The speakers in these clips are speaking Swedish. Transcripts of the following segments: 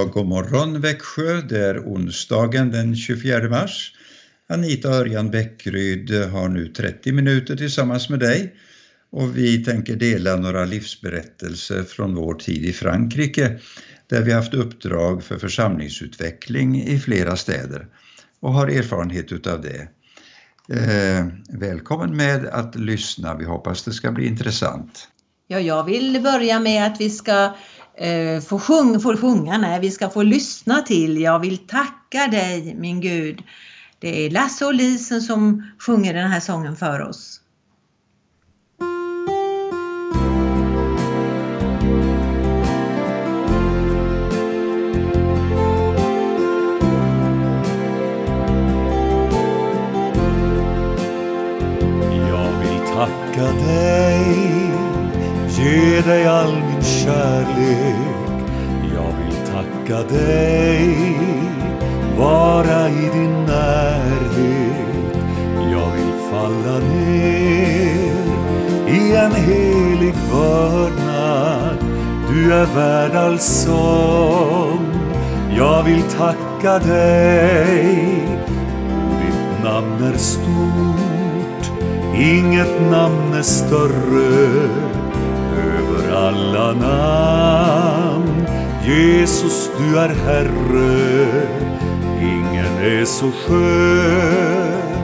Ja, god morgon Växjö. Det är onsdagen den 24 mars. Anita Örjan Bäckryd har nu 30 minuter tillsammans med dig och vi tänker dela några livsberättelser från vår tid i Frankrike där vi haft uppdrag för församlingsutveckling i flera städer och har erfarenhet utav det. Eh, välkommen med att lyssna, vi hoppas det ska bli intressant. Ja, jag vill börja med att vi ska eh, få, sjung, få sjunga, nej, vi ska få lyssna till Jag vill tacka dig min Gud. Det är Lasse och Lisen som sjunger den här sången för oss. Tacka dig, ditt namn är stort Inget namn är större över alla namn. Jesus, du är Herre. Ingen är så skön.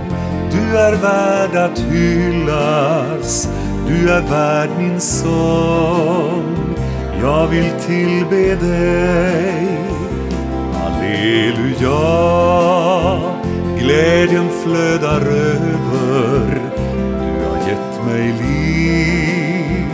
Du är värd att hyllas. Du är värd min sång. Jag vill tillbe dig. Halleluja. Glädjen flödar över. Du har gett mig liv.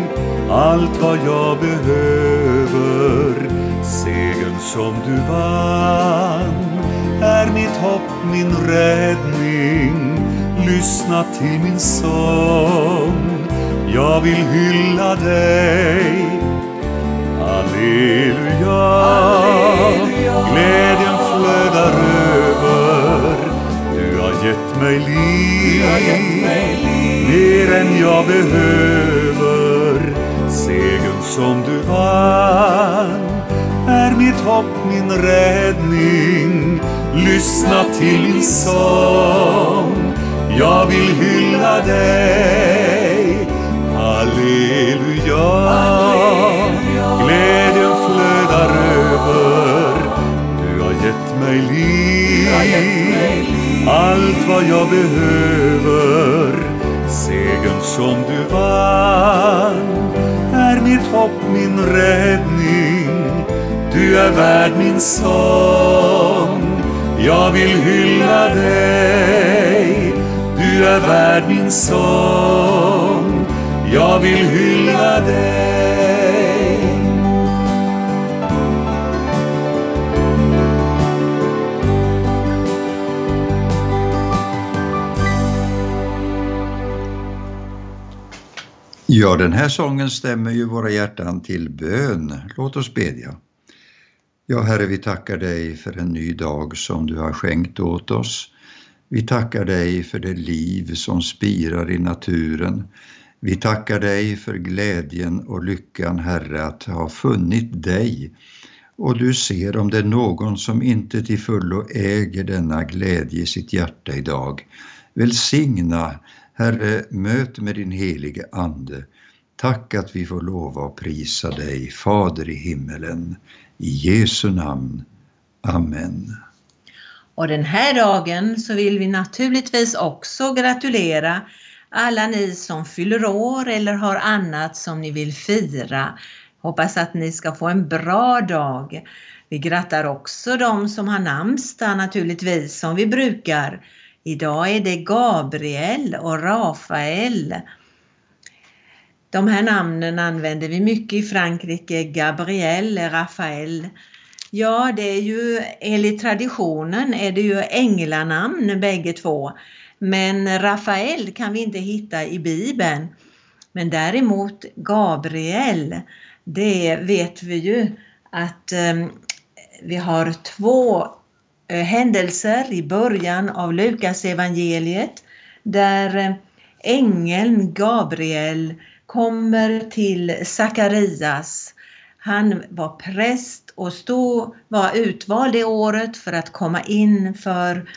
Allt vad jag behöver. Segern som du vann är mitt hopp, min räddning. Lyssna till min sång. Jag vill hylla dig. Halleluja, Glädjen flödar över. Du har gett mig liv. Mer än jag behöver. Segern som du vann är mitt hopp, min räddning. Lyssna till min sång, jag vill hylla dig. Halleluja, mig liv, allt vad jag behöver Segern som du vann är mitt hopp, min räddning. Du är värd min sång. Jag vill hylla dig. Du är värd min sång. Jag vill hylla dig. Ja, den här sången stämmer ju våra hjärtan till bön. Låt oss bedja. Ja, Herre, vi tackar dig för en ny dag som du har skänkt åt oss. Vi tackar dig för det liv som spirar i naturen. Vi tackar dig för glädjen och lyckan, Herre, att ha funnit dig. Och du ser om det är någon som inte till fullo äger denna glädje i sitt hjärta idag. Välsigna Herre, möt med din helige Ande. Tack att vi får lova och prisa dig, Fader i himmelen. I Jesu namn. Amen. Och den här dagen så vill vi naturligtvis också gratulera alla ni som fyller år eller har annat som ni vill fira. Hoppas att ni ska få en bra dag. Vi grattar också de som har namnsdag naturligtvis som vi brukar. Idag är det Gabriel och Rafael. De här namnen använder vi mycket i Frankrike, Gabriel, Rafael. Ja, det är ju enligt traditionen är det ju änglanamn bägge två. Men Rafael kan vi inte hitta i Bibeln. Men däremot Gabriel, det vet vi ju att um, vi har två Eh, händelser i början av Lukas evangeliet där eh, ängeln Gabriel kommer till Sakarias. Han var präst och stod, var utvald det året för att komma in, för,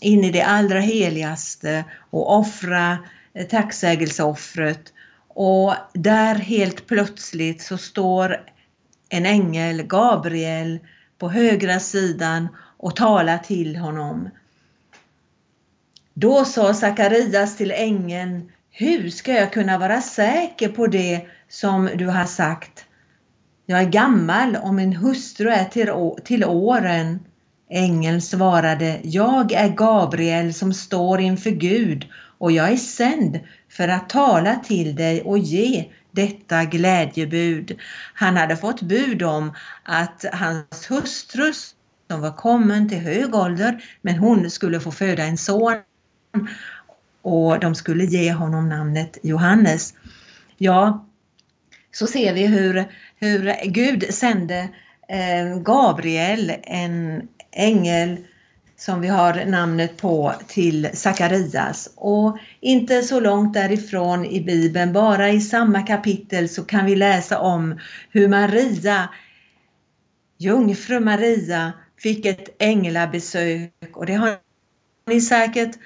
in i det allra heligaste och offra eh, tacksägelseoffret. Och där helt plötsligt så står en ängel, Gabriel, på högra sidan och tala till honom. Då sa Sakarias till ängeln, hur ska jag kunna vara säker på det som du har sagt? Jag är gammal och min hustru är till, till åren. Ängeln svarade, jag är Gabriel som står inför Gud och jag är sänd för att tala till dig och ge detta glädjebud. Han hade fått bud om att hans hustrus som var kommen till hög ålder, men hon skulle få föda en son och de skulle ge honom namnet Johannes. Ja, så ser vi hur, hur Gud sände eh, Gabriel, en ängel som vi har namnet på till Sakarias. Och inte så långt därifrån i Bibeln, bara i samma kapitel så kan vi läsa om hur Maria, jungfru Maria, fick ett änglabesök och det har ni säkert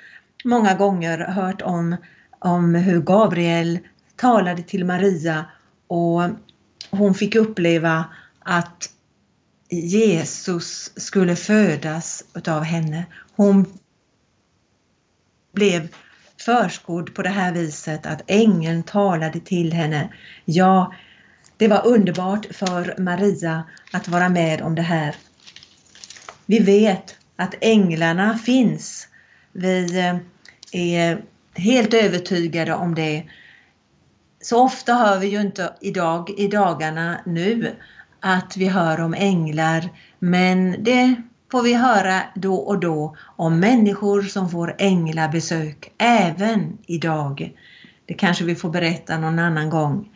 många gånger hört om, om hur Gabriel talade till Maria och hon fick uppleva att Jesus skulle födas utav henne. Hon blev förskodd på det här viset att ängeln talade till henne. Ja, det var underbart för Maria att vara med om det här. Vi vet att änglarna finns. Vi eh, är helt övertygade om det. Så ofta hör vi ju inte idag, i dagarna nu att vi hör om änglar men det får vi höra då och då om människor som får änglabesök även idag. Det kanske vi får berätta någon annan gång.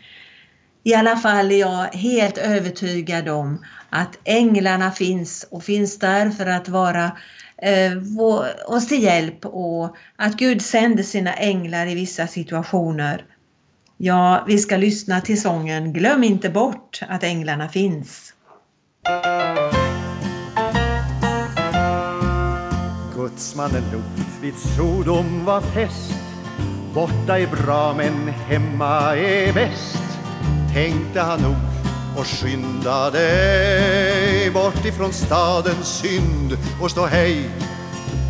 I alla fall är jag helt övertygad om att änglarna finns och finns där för att vara eh, oss till hjälp och att Gud sänder sina änglar i vissa situationer. Ja, vi ska lyssna till sången Glöm inte bort att änglarna finns. Gudsmannen Lot vid Sodom var fäst Borta är bra men hemma är bäst Tänkte han nog och skyndade bort ifrån stadens synd och stå hej.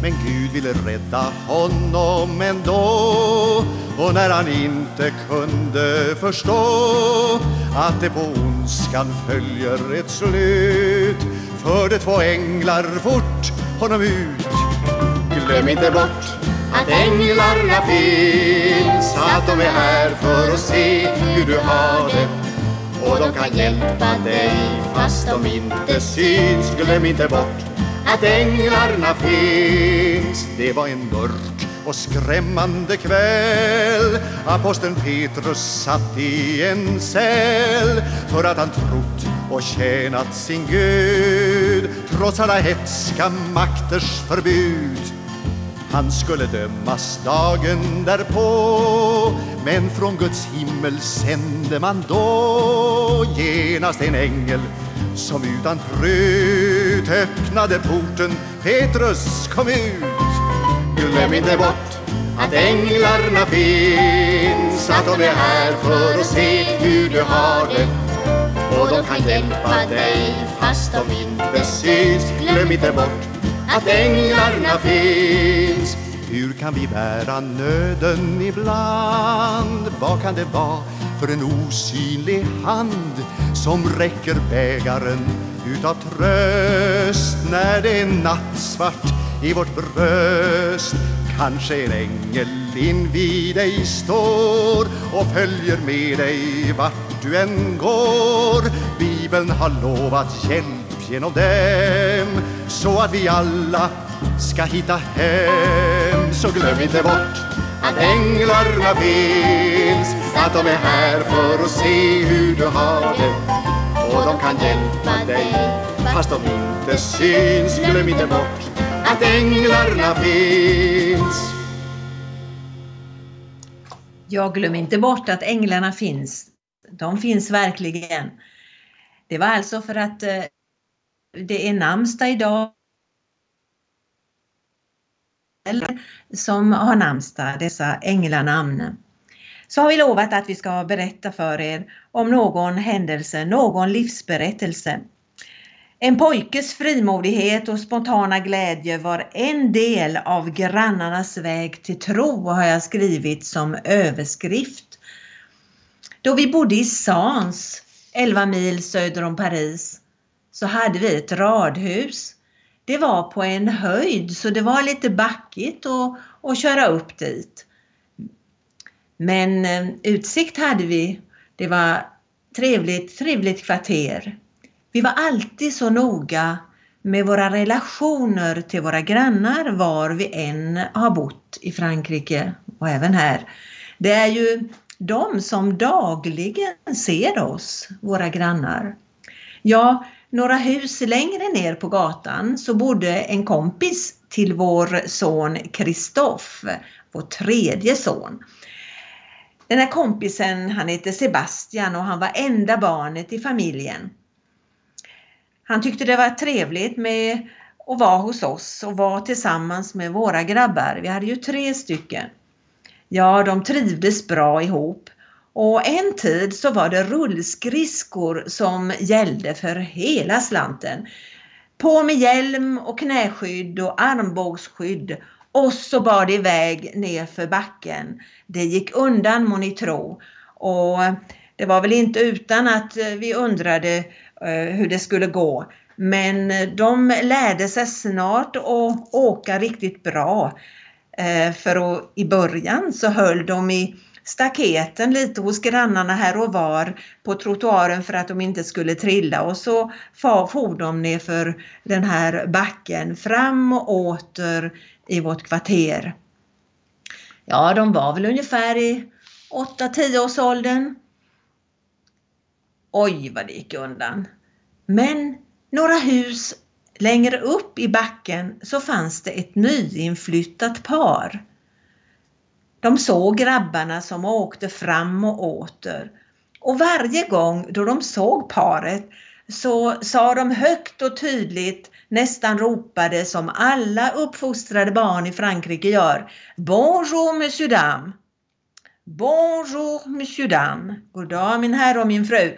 Men Gud ville rädda honom ändå och när han inte kunde förstå att det på ondskan följer ett slut förde två änglar fort honom ut. Glöm inte bort att änglarna finns att de är här för att se hur du har det. Och de kan hjälpa dig fast de inte syns. Glöm inte bort att änglarna finns. Det var en mörk och skrämmande kväll. Aposteln Petrus satt i en cell för att han trott och tjänat sin Gud. Trots alla hetska makters förbud han skulle dömas dagen därpå. Men från Guds himmel sände man då genast en ängel som utan prut öppnade porten. Petrus kom ut! Glöm inte bort att änglarna finns Att de är här för att se hur du har det. Och de kan hjälpa dig fast de inte syns. Glöm inte bort att änglarna finns. Hur kan vi bära nöden ibland? Vad kan det vara för en osynlig hand som räcker bägaren utav tröst när det är nattsvart i vårt bröst? Kanske en ängel invid dig står och följer med dig vart du än går. Bibeln har lovat hjälp genom dem så att vi alla ska hitta hem Så glöm inte bort att änglarna finns Att de är här för att se hur du har det Och de kan hjälpa dig fast de inte syns Glöm inte bort att änglarna finns Jag glöm inte bort att änglarna finns. De finns verkligen. Det var alltså för att eh, det är namnsdag idag som har namnsdag, dessa änglanamn. Så har vi lovat att vi ska berätta för er om någon händelse, någon livsberättelse. En pojkes frimodighet och spontana glädje var en del av grannarnas väg till tro har jag skrivit som överskrift. Då vi bodde i Sans, 11 mil söder om Paris, så hade vi ett radhus. Det var på en höjd så det var lite backigt att, att köra upp dit. Men eh, utsikt hade vi. Det var trevligt, trevligt kvarter. Vi var alltid så noga med våra relationer till våra grannar var vi än har bott i Frankrike och även här. Det är ju de som dagligen ser oss, våra grannar. Ja, några hus längre ner på gatan så bodde en kompis till vår son Kristoff, vår tredje son. Den här kompisen han hette Sebastian och han var enda barnet i familjen. Han tyckte det var trevligt med att vara hos oss och vara tillsammans med våra grabbar. Vi hade ju tre stycken. Ja, de trivdes bra ihop. Och en tid så var det rullskridskor som gällde för hela slanten. På med hjälm och knäskydd och armbågsskydd och så bar det iväg ner för backen. Det gick undan må ni tro. Och det var väl inte utan att eh, vi undrade eh, hur det skulle gå. Men eh, de lärde sig snart att åka riktigt bra. För i början så höll de i staketen lite hos grannarna här och var på trottoaren för att de inte skulle trilla och så for de ner för den här backen fram och åter i vårt kvarter. Ja, de var väl ungefär i 8-10 års åldern. Oj vad det gick undan. Men några hus längre upp i backen så fanns det ett nyinflyttat par. De såg grabbarna som åkte fram och åter och varje gång då de såg paret så sa de högt och tydligt, nästan ropade som alla uppfostrade barn i Frankrike gör. Bonjour monsieur dame! Bonjour monsieur dame! God dag min herre och min fru.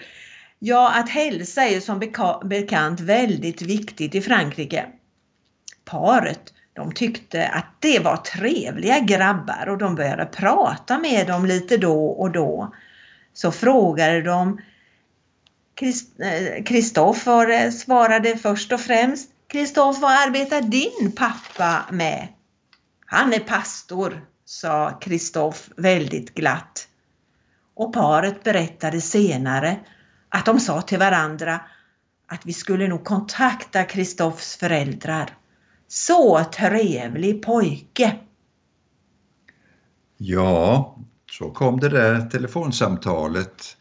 Ja, att hälsa är som bekant väldigt viktigt i Frankrike. Paret de tyckte att det var trevliga grabbar och de började prata med dem lite då och då. Så frågade de eh, Kristoffer svarade först och främst Kristoffer, vad arbetar din pappa med? Han är pastor, sa Kristoff väldigt glatt. Och paret berättade senare att de sa till varandra att vi skulle nog kontakta Kristoffs föräldrar. Så trevlig pojke! Ja, så kom det där telefonsamtalet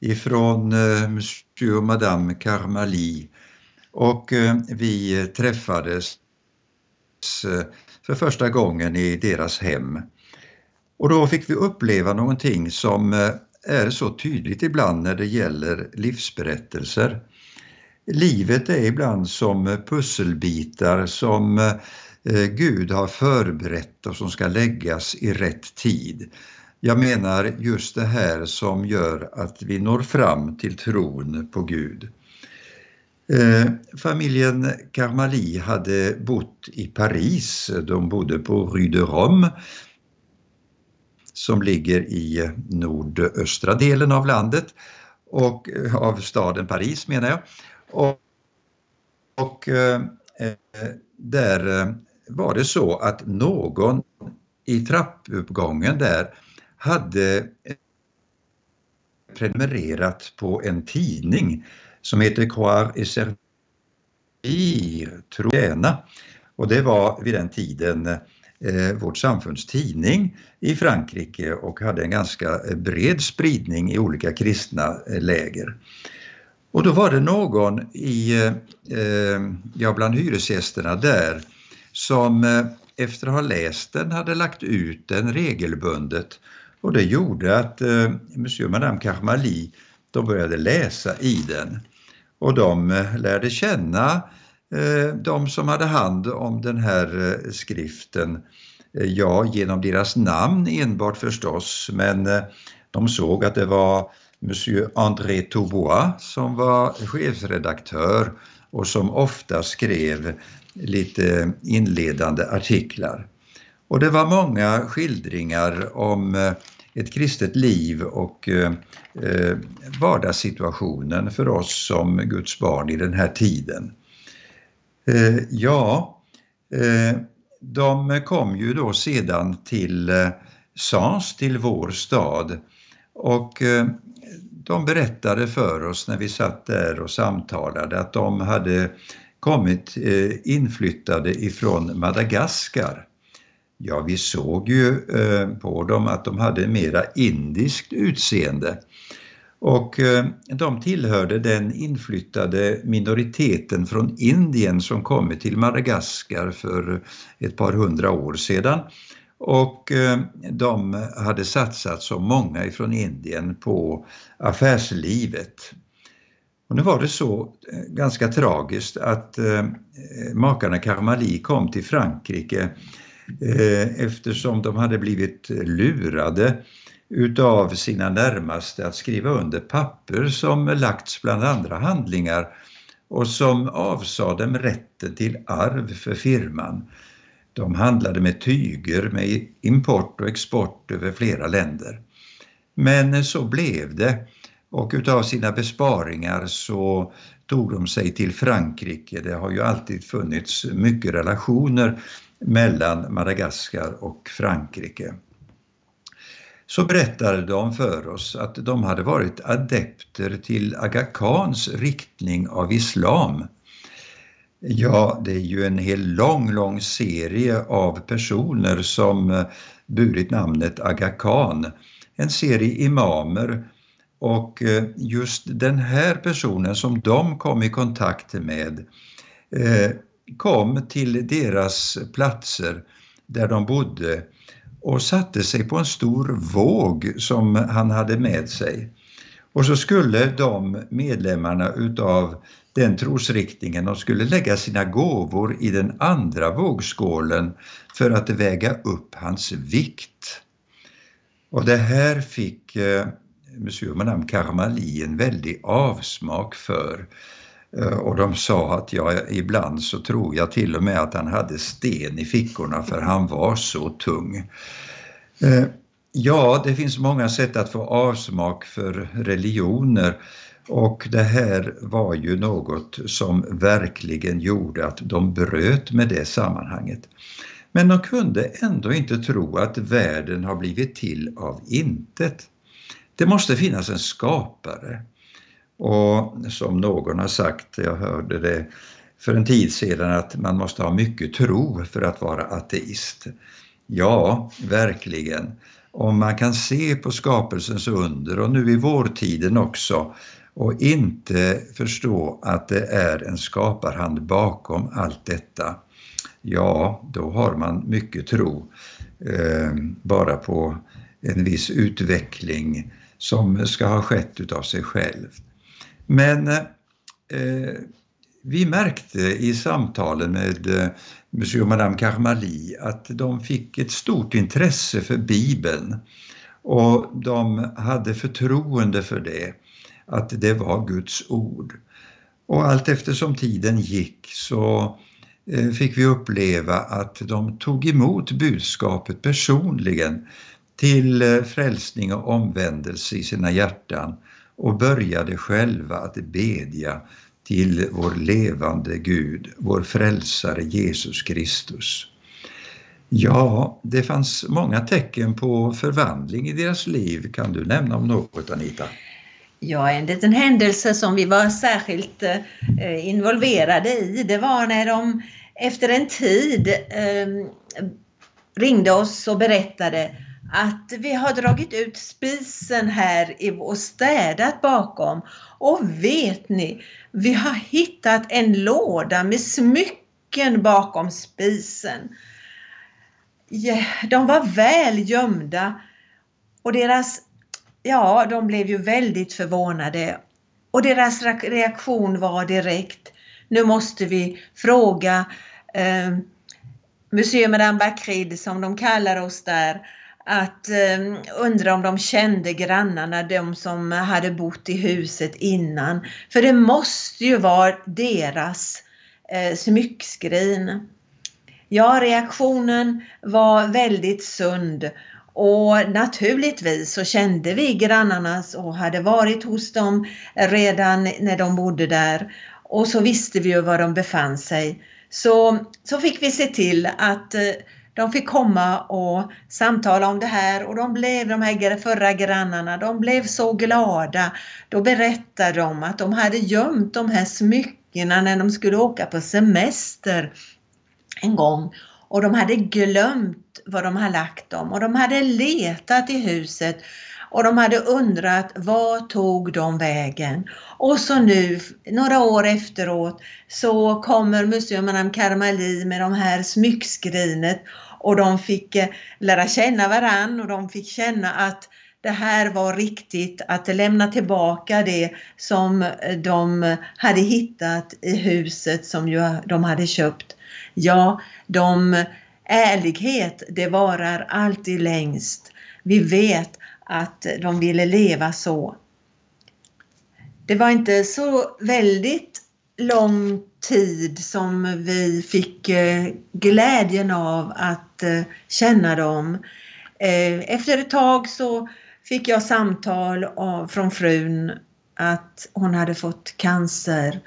ifrån eh, Monsieur och Madame Carmali och eh, vi träffades eh, för första gången i deras hem. Och då fick vi uppleva någonting som eh, är så tydligt ibland när det gäller livsberättelser. Livet är ibland som pusselbitar som eh, Gud har förberett och som ska läggas i rätt tid. Jag menar just det här som gör att vi når fram till tron på Gud. Eh, familjen Carmali hade bott i Paris, de bodde på Rue de Rome som ligger i nordöstra delen av landet och eh, av staden Paris menar jag. Och, och eh, eh, där eh, var det så att någon i trappuppgången där hade eh, prenumererat på en tidning som heter Croire et Servir, Trojana. Och det var vid den tiden eh, vårt samfunds tidning i Frankrike och hade en ganska eh, bred spridning i olika kristna eh, läger. Och då var det någon i, eh, ja, bland hyresgästerna där som eh, efter att ha läst den hade lagt ut den regelbundet och det gjorde att eh, Monsieur och Madame Karmali de började läsa i den. och de eh, lärde känna eh, de som hade hand om den här eh, skriften. Ja, genom deras namn enbart förstås, men de såg att det var Monsieur André Toubois som var chefredaktör och som ofta skrev lite inledande artiklar. Och det var många skildringar om eh, ett kristet liv och eh, eh, vardagssituationen för oss som Guds barn i den här tiden. Eh, ja, de kom ju då sedan till Sans, till vår stad och eh, de berättade för oss när vi satt där och samtalade att de hade kommit eh, inflyttade ifrån Madagaskar. Ja, vi såg ju eh, på dem att de hade mera indiskt utseende. Och de tillhörde den inflyttade minoriteten från Indien som kommit till Madagaskar för ett par hundra år sedan. Och eh, de hade satsat som många ifrån Indien på affärslivet. Och nu var det så eh, ganska tragiskt att eh, makarna Karmali kom till Frankrike Eh, eftersom de hade blivit lurade utav sina närmaste att skriva under papper som lagts bland andra handlingar och som avsade dem rätten till arv för firman. De handlade med tyger med import och export över flera länder. Men så blev det och utav sina besparingar så tog de sig till Frankrike. Det har ju alltid funnits mycket relationer mellan Madagaskar och Frankrike. Så berättade de för oss att de hade varit adepter till Aga Khans riktning av islam. Ja, det är ju en hel lång, lång serie av personer som eh, burit namnet Aga Khan. En serie imamer och eh, just den här personen som de kom i kontakt med eh, kom till deras platser där de bodde och satte sig på en stor våg som han hade med sig. Och så skulle de medlemmarna utav den trosriktningen, de skulle lägga sina gåvor i den andra vågskålen för att väga upp hans vikt. Och det här fick eh, Monsieur Madame Karmali en väldig avsmak för. Eh, och de sa att ja, ibland så tror jag till och med att han hade sten i fickorna för han var så tung. Eh, ja, det finns många sätt att få avsmak för religioner och det här var ju något som verkligen gjorde att de bröt med det sammanhanget. Men de kunde ändå inte tro att världen har blivit till av intet. Det måste finnas en skapare. Och som någon har sagt, jag hörde det för en tid sedan, att man måste ha mycket tro för att vara ateist. Ja, verkligen. Om man kan se på skapelsens under och nu i vårtiden också och inte förstå att det är en skaparhand bakom allt detta, ja, då har man mycket tro eh, bara på en viss utveckling som ska ha skett utav sig själv. Men eh, vi märkte i samtalen med eh, Monsieur och Madame Karmali att de fick ett stort intresse för Bibeln. Och de hade förtroende för det, att det var Guds ord. Och allt eftersom tiden gick så eh, fick vi uppleva att de tog emot budskapet personligen till eh, frälsning och omvändelse i sina hjärtan och började själva att bedja till vår levande Gud, vår frälsare Jesus Kristus. Ja, det fanns många tecken på förvandling i deras liv. Kan du nämna om något Anita? Ja, en liten händelse som vi var särskilt eh, involverade i, det var när de efter en tid eh, ringde oss och berättade att vi har dragit ut spisen här och städat bakom. Och vet ni, vi har hittat en låda med smycken bakom spisen. De var väl gömda och deras, ja, de blev ju väldigt förvånade. Och deras reaktion var direkt, nu måste vi fråga eh, Monsieur Madame Bakrid som de kallar oss där, att eh, undra om de kände grannarna, de som hade bott i huset innan. För det måste ju vara deras eh, smyckskrin. Ja, reaktionen var väldigt sund och naturligtvis så kände vi grannarna och hade varit hos dem redan när de bodde där och så visste vi ju var de befann sig. Så, så fick vi se till att eh, de fick komma och samtala om det här och de blev, de här förra grannarna, de blev så glada. Då berättade de att de hade gömt de här smyckena när de skulle åka på semester en gång och de hade glömt var de hade lagt dem och de hade letat i huset och de hade undrat var tog de vägen? Och så nu, några år efteråt, så kommer Museum Madame Karmali med de här smyckskrinet och de fick eh, lära känna varann och de fick känna att det här var riktigt, att lämna tillbaka det som de hade hittat i huset som de hade köpt. Ja, de, ärlighet det varar alltid längst. Vi vet att de ville leva så. Det var inte så väldigt lång tid som vi fick eh, glädjen av att eh, känna dem. Eh, efter ett tag så fick jag samtal från frun att hon hade fått cancer.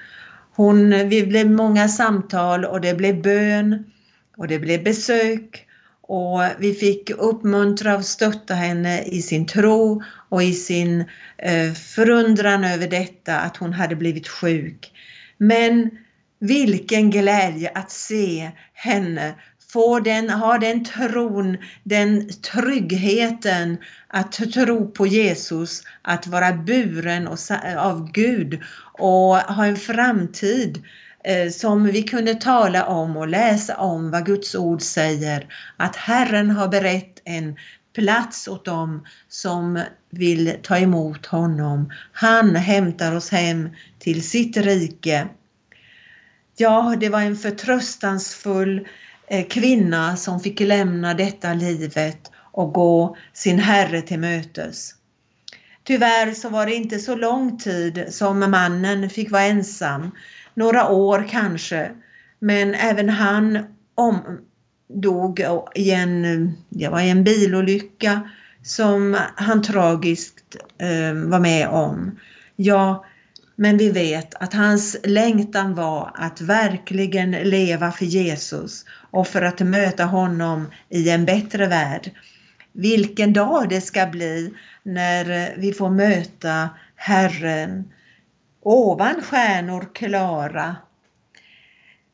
Hon, vi blev många samtal och det blev bön och det blev besök och vi fick uppmuntra och stötta henne i sin tro och i sin eh, förundran över detta att hon hade blivit sjuk. Men vilken glädje att se henne få den, ha den tron, den tryggheten att tro på Jesus, att vara buren av Gud och ha en framtid eh, som vi kunde tala om och läsa om vad Guds ord säger. Att Herren har berett en plats åt dem som vill ta emot honom. Han hämtar oss hem till sitt rike. Ja, det var en förtröstansfull eh, Eh, kvinna som fick lämna detta livet och gå sin Herre till mötes. Tyvärr så var det inte så lång tid som mannen fick vara ensam några år kanske. Men även han om, dog i en, det var en bilolycka som han tragiskt eh, var med om. Ja, men vi vet att hans längtan var att verkligen leva för Jesus och för att möta honom i en bättre värld. Vilken dag det ska bli när vi får möta Herren Ovan stjärnor klara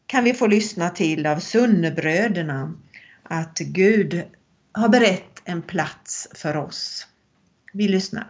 kan vi få lyssna till av Sunnebröderna att Gud har berett en plats för oss. Vi lyssnar.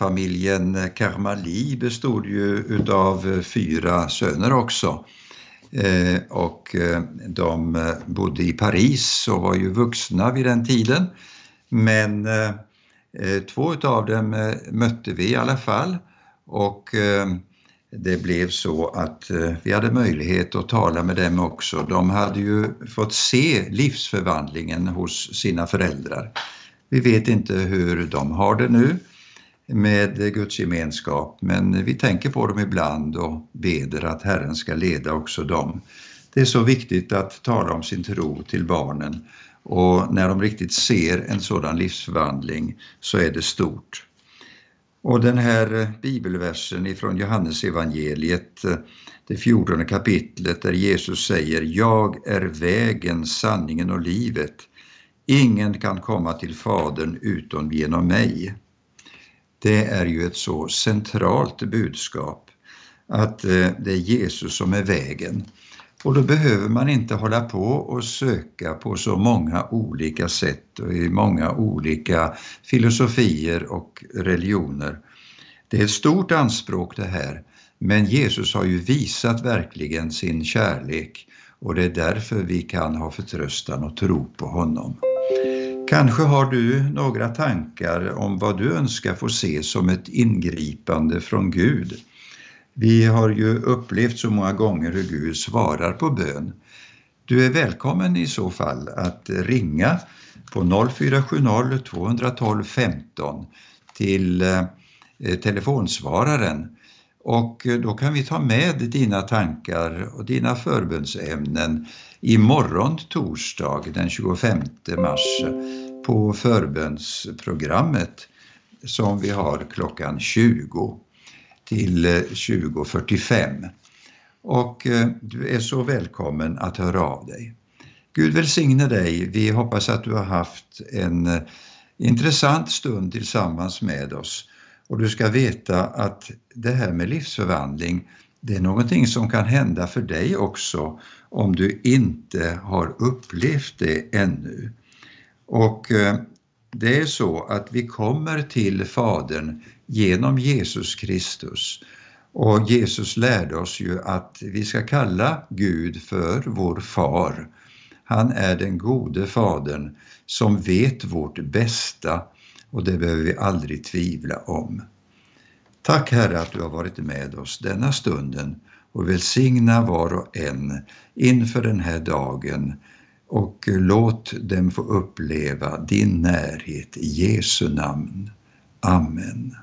Familjen Karmali bestod ju utav eh, fyra söner också. Eh, och eh, de bodde i Paris och var ju vuxna vid den tiden. Men två utav dem mötte vi i alla fall och det blev så att vi hade möjlighet att tala med dem också. De hade ju fått se livsförvandlingen hos sina föräldrar. Vi vet inte hur de har det nu med Guds gemenskap men vi tänker på dem ibland och beder att Herren ska leda också dem. Det är så viktigt att tala om sin tro till barnen och när de riktigt ser en sådan livsförvandling så är det stort. Och den här bibelversen ifrån Johannes evangeliet, det fjortonde kapitlet där Jesus säger Jag är vägen, sanningen och livet. Ingen kan komma till Fadern utom genom mig. Det är ju ett så centralt budskap att eh, det är Jesus som är vägen. Och då behöver man inte hålla på och söka på så många olika sätt och i många olika filosofier och religioner. Det är ett stort anspråk det här, men Jesus har ju visat verkligen sin kärlek och det är därför vi kan ha förtröstan och tro på honom. Kanske har du några tankar om vad du önskar få se som ett ingripande från Gud. Vi har ju upplevt så många gånger hur Gud svarar på bön. Du är välkommen i så fall att ringa på 0470 212 15 till eh, telefonsvararen och då kan vi ta med dina tankar och dina förbönsämnen imorgon torsdag den 25 mars på förbönsprogrammet som vi har klockan 20 till eh, 20.45. Och eh, du är så välkommen att höra av dig. Gud välsigne dig. Vi hoppas att du har haft en eh, intressant stund tillsammans med oss. Och du ska veta att det här med livsförvandling, det är någonting som kan hända för dig också om du inte har upplevt det ännu. Och eh, det är så att vi kommer till Fadern genom Jesus Kristus. Och Jesus lärde oss ju att vi ska kalla Gud för vår far. Han är den gode Fadern som vet vårt bästa och det behöver vi aldrig tvivla om. Tack Herre att du har varit med oss denna stunden och välsigna var och en inför den här dagen och låt dem få uppleva din närhet i Jesu namn. Amen.